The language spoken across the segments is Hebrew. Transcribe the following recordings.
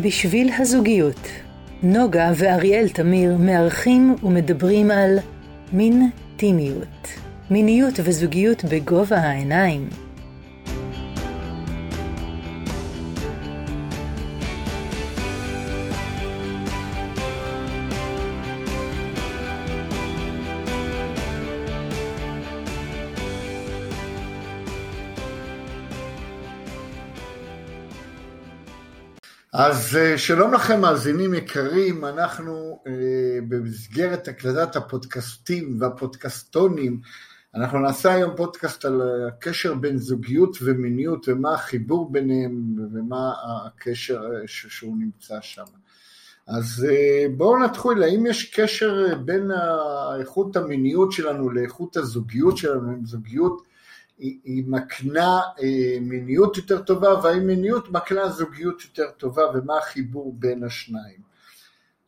בשביל הזוגיות, נוגה ואריאל תמיר מארחים ומדברים על מין טימיות, מיניות וזוגיות בגובה העיניים. אז אה, שלום לכם מאזינים יקרים, אנחנו אה, במסגרת הקלטת הפודקאסטים והפודקסטונים, אנחנו נעשה היום פודקאסט על הקשר בין זוגיות ומיניות ומה החיבור ביניהם ומה הקשר אה, שהוא נמצא שם. אז בואו נתחיל, האם יש קשר בין איכות המיניות שלנו לאיכות הזוגיות שלנו, עם זוגיות היא, היא מקנה אה, מיניות יותר טובה, והאם מיניות מקנה זוגיות יותר טובה, ומה החיבור בין השניים.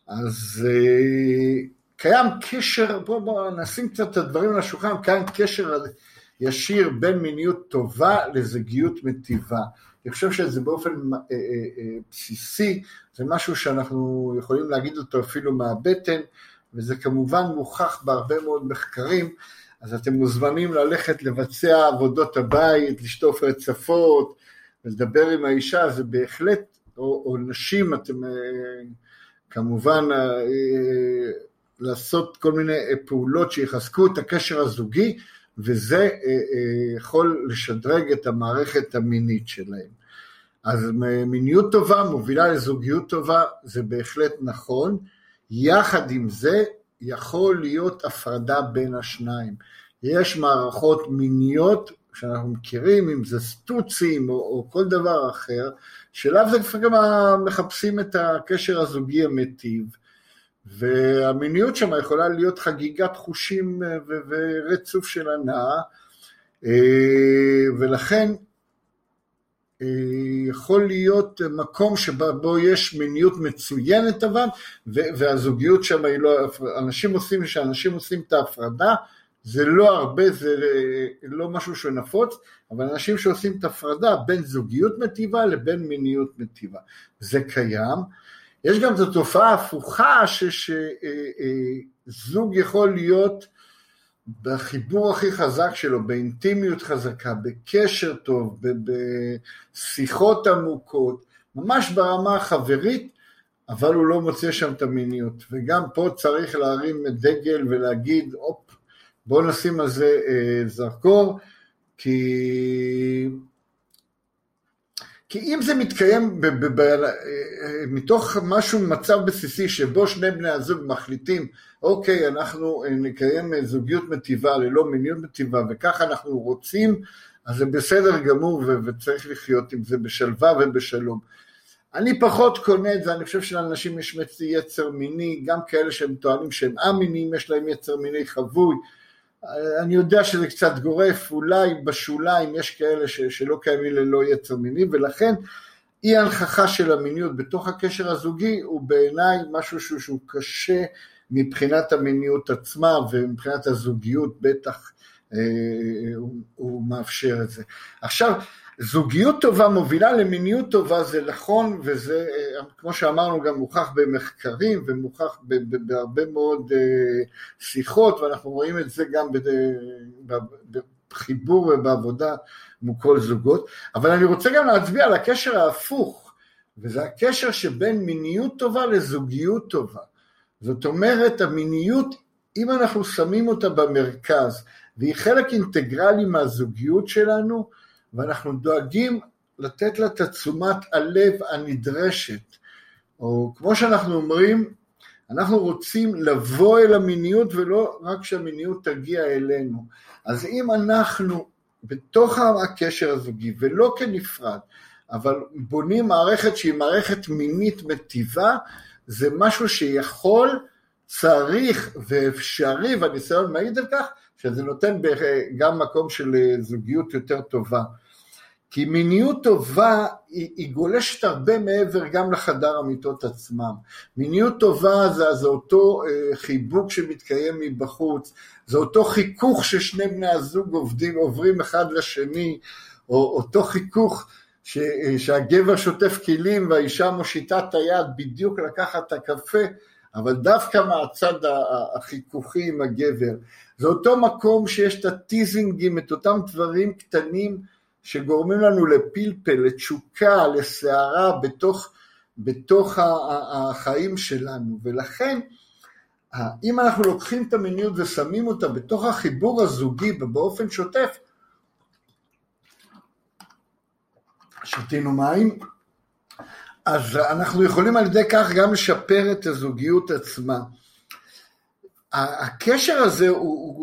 אז אה, קיים קשר, בואו בוא נשים קצת את הדברים על השולחן, קיים קשר ישיר בין מיניות טובה לזוגיות מטיבה. אני חושב שזה באופן אה, אה, אה, בסיסי, זה משהו שאנחנו יכולים להגיד אותו אפילו מהבטן, וזה כמובן מוכח בהרבה מאוד מחקרים. אז אתם מוזמנים ללכת לבצע עבודות הבית, לשטוף רצפות, ולדבר עם האישה, זה בהחלט, או, או נשים, אתם אה, כמובן אה, לעשות כל מיני פעולות שיחזקו את הקשר הזוגי, וזה אה, יכול לשדרג את המערכת המינית שלהם. אז מיניות טובה מובילה לזוגיות טובה, זה בהחלט נכון. יחד עם זה, יכול להיות הפרדה בין השניים. יש מערכות מיניות שאנחנו מכירים, אם זה סטוצים או, או כל דבר אחר, שלאו גם מחפשים את הקשר הזוגי המיטיב, והמיניות שם יכולה להיות חגיגת חושים ורצוף של הנאה, אה, ולכן יכול להיות מקום שבו יש מיניות מצוינת אבל, והזוגיות שם היא לא, אנשים עושים, כשאנשים עושים את ההפרדה, זה לא הרבה, זה לא משהו שנפוץ, אבל אנשים שעושים את ההפרדה בין זוגיות מטיבה לבין מיניות מטיבה, זה קיים. יש גם את התופעה ההפוכה שזוג יכול להיות בחיבור הכי חזק שלו, באינטימיות חזקה, בקשר טוב, בשיחות עמוקות, ממש ברמה החברית, אבל הוא לא מוצא שם את המיניות. וגם פה צריך להרים דגל ולהגיד, הופ, בואו נשים על זה אה, זרקור, כי... כי אם זה מתקיים ב- ב- ב- אה, מתוך משהו, מצב בסיסי שבו שני בני הזוג מחליטים, אוקיי, אנחנו אה, נקיים זוגיות מטיבה ללא מיניות מטיבה וככה אנחנו רוצים, אז זה בסדר גמור ו- וצריך לחיות עם זה בשלווה ובשלום. אני פחות קונה את זה, אני חושב שלאנשים יש יצר מיני, גם כאלה שהם טוענים שהם א-מיניים, יש להם יצר מיני חבוי, אני יודע שזה קצת גורף, אולי בשוליים יש כאלה ש, שלא קיימים ללא יצר מיני, ולכן אי הנכחה של המיניות בתוך הקשר הזוגי הוא בעיניי משהו שהוא, שהוא קשה מבחינת המיניות עצמה ומבחינת הזוגיות בטח אה, הוא, הוא מאפשר את זה. עכשיו, זוגיות טובה מובילה למיניות טובה זה נכון וזה כמו שאמרנו גם מוכח במחקרים ומוכח בהרבה מאוד אה, שיחות ואנחנו רואים את זה גם בחיבור ובעבודה מול כל זוגות. אבל אני רוצה גם להצביע על הקשר ההפוך וזה הקשר שבין מיניות טובה לזוגיות טובה. זאת אומרת המיניות אם אנחנו שמים אותה במרכז והיא חלק אינטגרלי מהזוגיות שלנו ואנחנו דואגים לתת לה את תשומת הלב הנדרשת, או כמו שאנחנו אומרים, אנחנו רוצים לבוא אל המיניות ולא רק שהמיניות תגיע אלינו. אז אם אנחנו בתוך הקשר הזוגי ולא כנפרד, אבל בונים מערכת שהיא מערכת מינית מטיבה, זה משהו שיכול, צריך ואפשרי, והניסיון מעיד על כך, שזה נותן גם מקום של זוגיות יותר טובה. כי מיניות טובה היא, היא גולשת הרבה מעבר גם לחדר המיטות עצמם. מיניות טובה זה, זה אותו אה, חיבוק שמתקיים מבחוץ, זה אותו חיכוך ששני בני הזוג עובדים, עוברים אחד לשני, או אותו חיכוך ש, שהגבר שוטף כלים והאישה מושיטה את היד בדיוק לקחת את הקפה, אבל דווקא מהצד החיכוכי עם הגבר. זה אותו מקום שיש את הטיזינגים, את אותם דברים קטנים שגורמים לנו לפלפל, לתשוקה, לסערה בתוך, בתוך החיים שלנו, ולכן אם אנחנו לוקחים את המיניות ושמים אותה בתוך החיבור הזוגי באופן שוטף, שתינו מים, אז אנחנו יכולים על ידי כך גם לשפר את הזוגיות עצמה. הקשר הזה הוא, הוא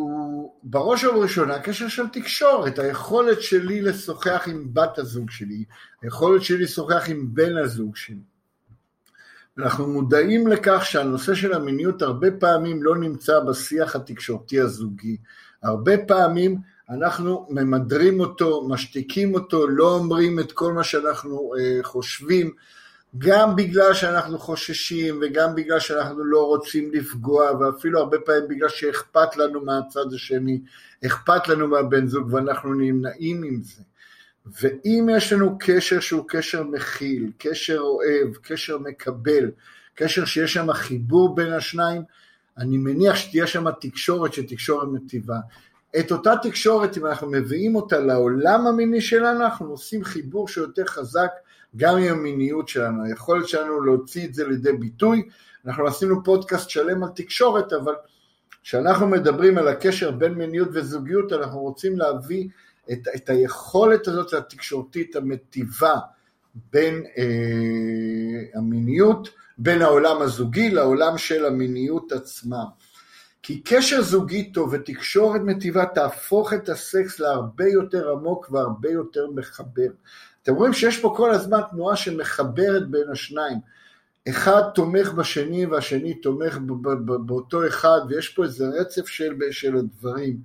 בראש ובראשונה קשר של תקשורת, היכולת שלי לשוחח עם בת הזוג שלי, היכולת שלי לשוחח עם בן הזוג שלי. אנחנו מודעים לכך שהנושא של המיניות הרבה פעמים לא נמצא בשיח התקשורתי הזוגי. הרבה פעמים אנחנו ממדרים אותו, משתיקים אותו, לא אומרים את כל מה שאנחנו אה, חושבים, גם בגלל שאנחנו חוששים וגם בגלל שאנחנו לא רוצים לפגוע ואפילו הרבה פעמים בגלל שאכפת לנו מהצד השני, אכפת לנו מהבן זוג ואנחנו נמנעים עם זה. ואם יש לנו קשר שהוא קשר מכיל, קשר אוהב, קשר מקבל, קשר שיש שם חיבור בין השניים, אני מניח שתהיה שם תקשורת שתקשורת מטיבה. את אותה תקשורת, אם אנחנו מביאים אותה לעולם המיני שלנו, אנחנו עושים חיבור שיותר חזק גם עם המיניות שלנו, היכולת שלנו להוציא את זה לידי ביטוי. אנחנו עשינו פודקאסט שלם על תקשורת, אבל כשאנחנו מדברים על הקשר בין מיניות וזוגיות, אנחנו רוצים להביא את, את היכולת הזאת התקשורתית המטיבה בין אה, המיניות, בין העולם הזוגי לעולם של המיניות עצמה. כי קשר זוגי טוב ותקשורת מטיבה תהפוך את הסקס להרבה יותר עמוק והרבה יותר מחבר. אתם רואים שיש פה כל הזמן תנועה שמחברת בין השניים. אחד תומך בשני והשני תומך באותו אחד, ויש פה איזה רצף של, של הדברים.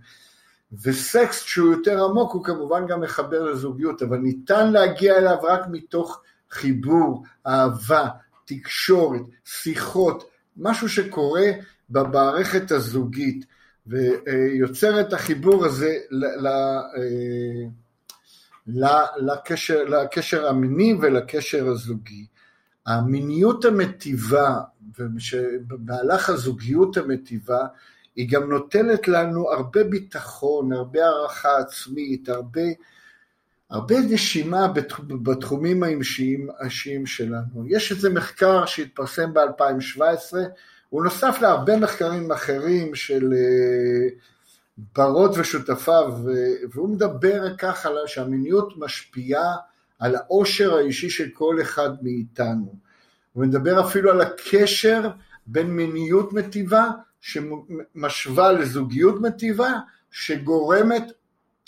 וסקס שהוא יותר עמוק הוא כמובן גם מחבר לזוגיות, אבל ניתן להגיע אליו רק מתוך חיבור, אהבה, תקשורת, שיחות, משהו שקורה במערכת הזוגית ויוצר את החיבור הזה לקשר, לקשר המיני ולקשר הזוגי. המיניות המטיבה ובמהלך הזוגיות המטיבה היא גם נותנת לנו הרבה ביטחון, הרבה הערכה עצמית, הרבה, הרבה נשימה בתחומים האישיים שלנו. יש איזה מחקר שהתפרסם ב-2017, הוא נוסף להרבה מחקרים אחרים של אה, ברות ושותפיו, והוא מדבר ככה שהמיניות משפיעה על העושר האישי של כל אחד מאיתנו. הוא מדבר אפילו על הקשר בין מיניות מטיבה שמשווה לזוגיות מטיבה, שגורמת,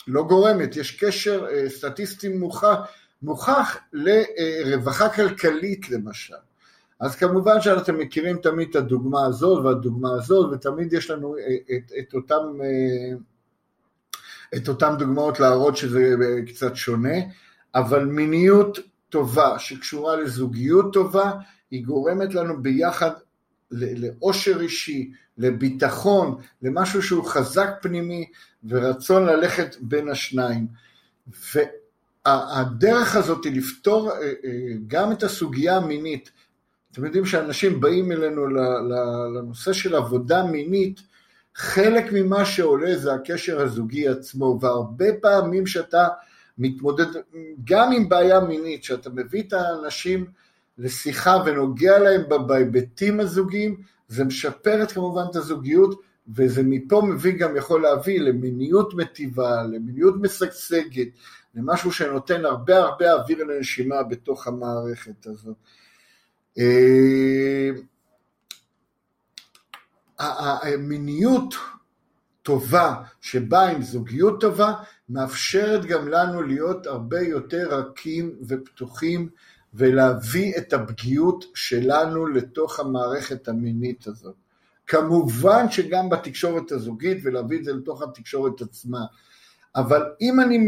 לא גורמת, יש קשר אה, סטטיסטי מוכח, מוכח לרווחה כלכלית למשל. אז כמובן שאתם מכירים תמיד את הדוגמה הזאת והדוגמה הזאת, ותמיד יש לנו אה, את, את, אותם, אה, את אותם דוגמאות להראות שזה קצת שונה, אבל מיניות טובה שקשורה לזוגיות טובה, היא גורמת לנו ביחד לאושר אישי, לביטחון, למשהו שהוא חזק פנימי ורצון ללכת בין השניים. והדרך הזאת היא לפתור אה, אה, גם את הסוגיה המינית. אתם יודעים שאנשים באים אלינו לנושא של עבודה מינית, חלק ממה שעולה זה הקשר הזוגי עצמו, והרבה פעמים שאתה מתמודד גם עם בעיה מינית, שאתה מביא את האנשים לשיחה ונוגע להם בהיבטים הזוגיים, זה משפר את כמובן את הזוגיות, וזה מפה מביא גם יכול להביא למיניות מטיבה, למיניות משגשגת, למשהו שנותן הרבה הרבה אוויר לנשימה בתוך המערכת הזאת. אה, המיניות טובה שבאה עם זוגיות טובה, מאפשרת גם לנו להיות הרבה יותר רכים ופתוחים ולהביא את הפגיעות שלנו לתוך המערכת המינית הזאת. כמובן שגם בתקשורת הזוגית ולהביא את זה לתוך התקשורת עצמה. אבל אם אני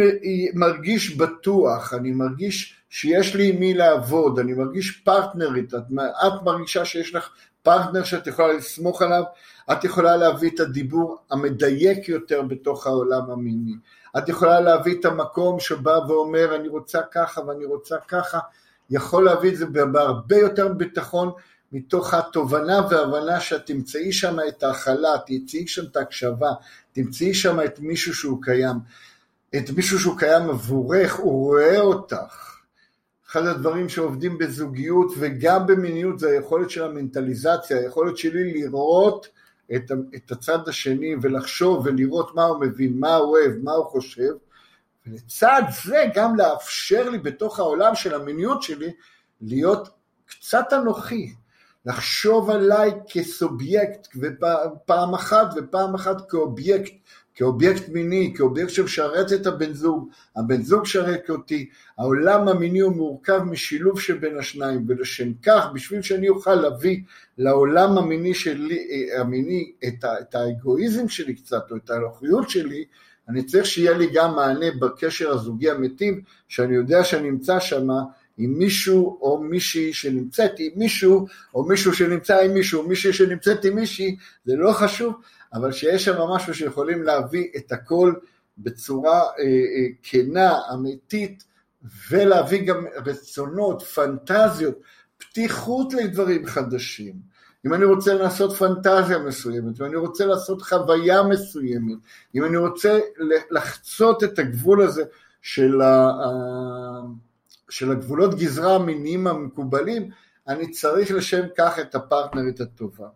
מרגיש בטוח, אני מרגיש שיש לי עם מי לעבוד, אני מרגיש פרטנרית, את, את מרגישה שיש לך הפרטנר שאת יכולה לסמוך עליו, את יכולה להביא את הדיבור המדייק יותר בתוך העולם המיני. את יכולה להביא את המקום שבא ואומר אני רוצה ככה ואני רוצה ככה, יכול להביא את זה בהרבה יותר ביטחון מתוך התובנה והבנה שאת תמצאי שם את ההכלה, תמצאי שם את ההקשבה, תמצאי שם את מישהו שהוא קיים, את מישהו שהוא קיים עבורך, הוא רואה אותך. אחד הדברים שעובדים בזוגיות וגם במיניות זה היכולת של המנטליזציה, היכולת שלי לראות את, את הצד השני ולחשוב ולראות מה הוא מבין, מה הוא אוהב, מה הוא חושב, ולצד זה גם לאפשר לי בתוך העולם של המיניות שלי להיות קצת אנוכי, לחשוב עליי כסובייקט ופעם אחת ופעם אחת כאובייקט, כאובייקט מיני, כאובייקט שמשרת את הבן זוג, הבן זוג משרת אותי, העולם המיני הוא מורכב משילוב שבין השניים, ולשם כך, בשביל שאני אוכל להביא לעולם המיני שלי, המיני, את, ה, את האגואיזם שלי קצת, או את האנוכיות שלי, אני צריך שיהיה לי גם מענה בקשר הזוגי המיטיב, שאני יודע שאני נמצא שם עם מישהו או מישהי שנמצאת עם מישהו, או מישהו שנמצא עם מישהו, מישהי שנמצאת עם מישהי, זה לא חשוב, אבל שיש שם משהו שיכולים להביא את הכל בצורה אה, אה, כנה, אמיתית, ולהביא גם רצונות, פנטזיות, פתיחות לדברים חדשים. אם אני רוצה לעשות פנטזיה מסוימת, אם אני רוצה לעשות חוויה מסוימת, אם אני רוצה לחצות את הגבול הזה של, ה, של הגבולות גזרה המיניים המקובלים, אני צריך לשם כך את הפרטנרית הטובה.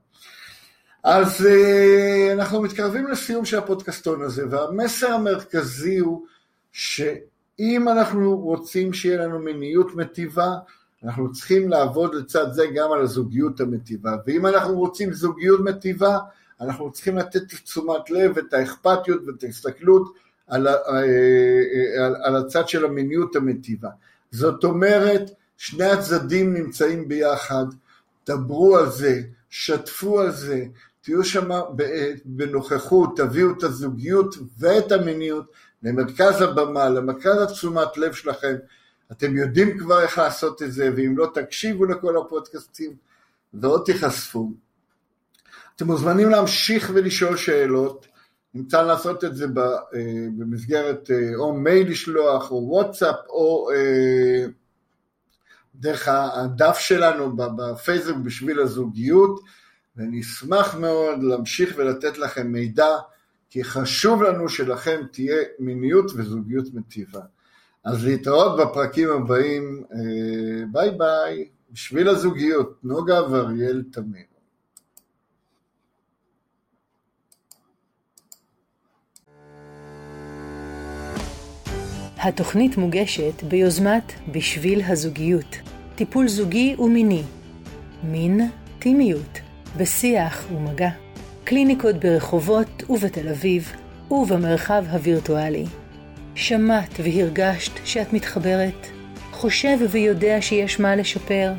אז אה, אנחנו מתקרבים לסיום של הפודקאסטון הזה, והמסר המרכזי הוא שאם אנחנו רוצים שיהיה לנו מיניות מטיבה, אנחנו צריכים לעבוד לצד זה גם על הזוגיות המטיבה, ואם אנחנו רוצים זוגיות מטיבה, אנחנו צריכים לתת תשומת לב, את האכפתיות ואת ההסתכלות על, אה, אה, על, על הצד של המיניות המטיבה. זאת אומרת, שני הצדדים נמצאים ביחד, דברו על זה, שתפו על זה, תהיו שם בנוכחות, תביאו את הזוגיות ואת המיניות למרכז הבמה, למרכז התשומת לב שלכם, אתם יודעים כבר איך לעשות את זה, ואם לא תקשיבו לכל הפודקאסטים ועוד תיחשפו. אתם מוזמנים להמשיך ולשאול שאלות, ניתן לעשות את זה אה, במסגרת אה, או מייל לשלוח, או וואטסאפ, או אה, דרך הדף שלנו בפייסבוק בשביל הזוגיות, ואני אשמח מאוד להמשיך ולתת לכם מידע, כי חשוב לנו שלכם תהיה מיניות וזוגיות מטיבה. אז להתראות בפרקים הבאים, אה, ביי ביי, בשביל הזוגיות, נוגה ואריאל תמיר. התוכנית מוגשת ביוזמת בשביל הזוגיות, טיפול זוגי ומיני, מין, טימיות, בשיח ומגע, קליניקות ברחובות ובתל אביב ובמרחב הווירטואלי. שמעת והרגשת שאת מתחברת? חושב ויודע שיש מה לשפר?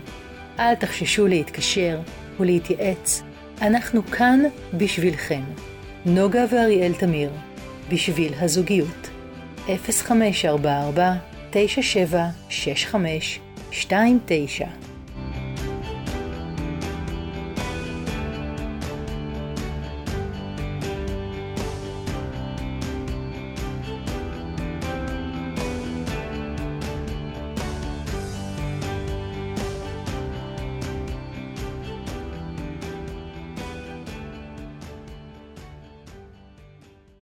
אל תחששו להתקשר ולהתייעץ. אנחנו כאן בשבילכם. נוגה ואריאל תמיר, בשביל הזוגיות. 0544 9765 29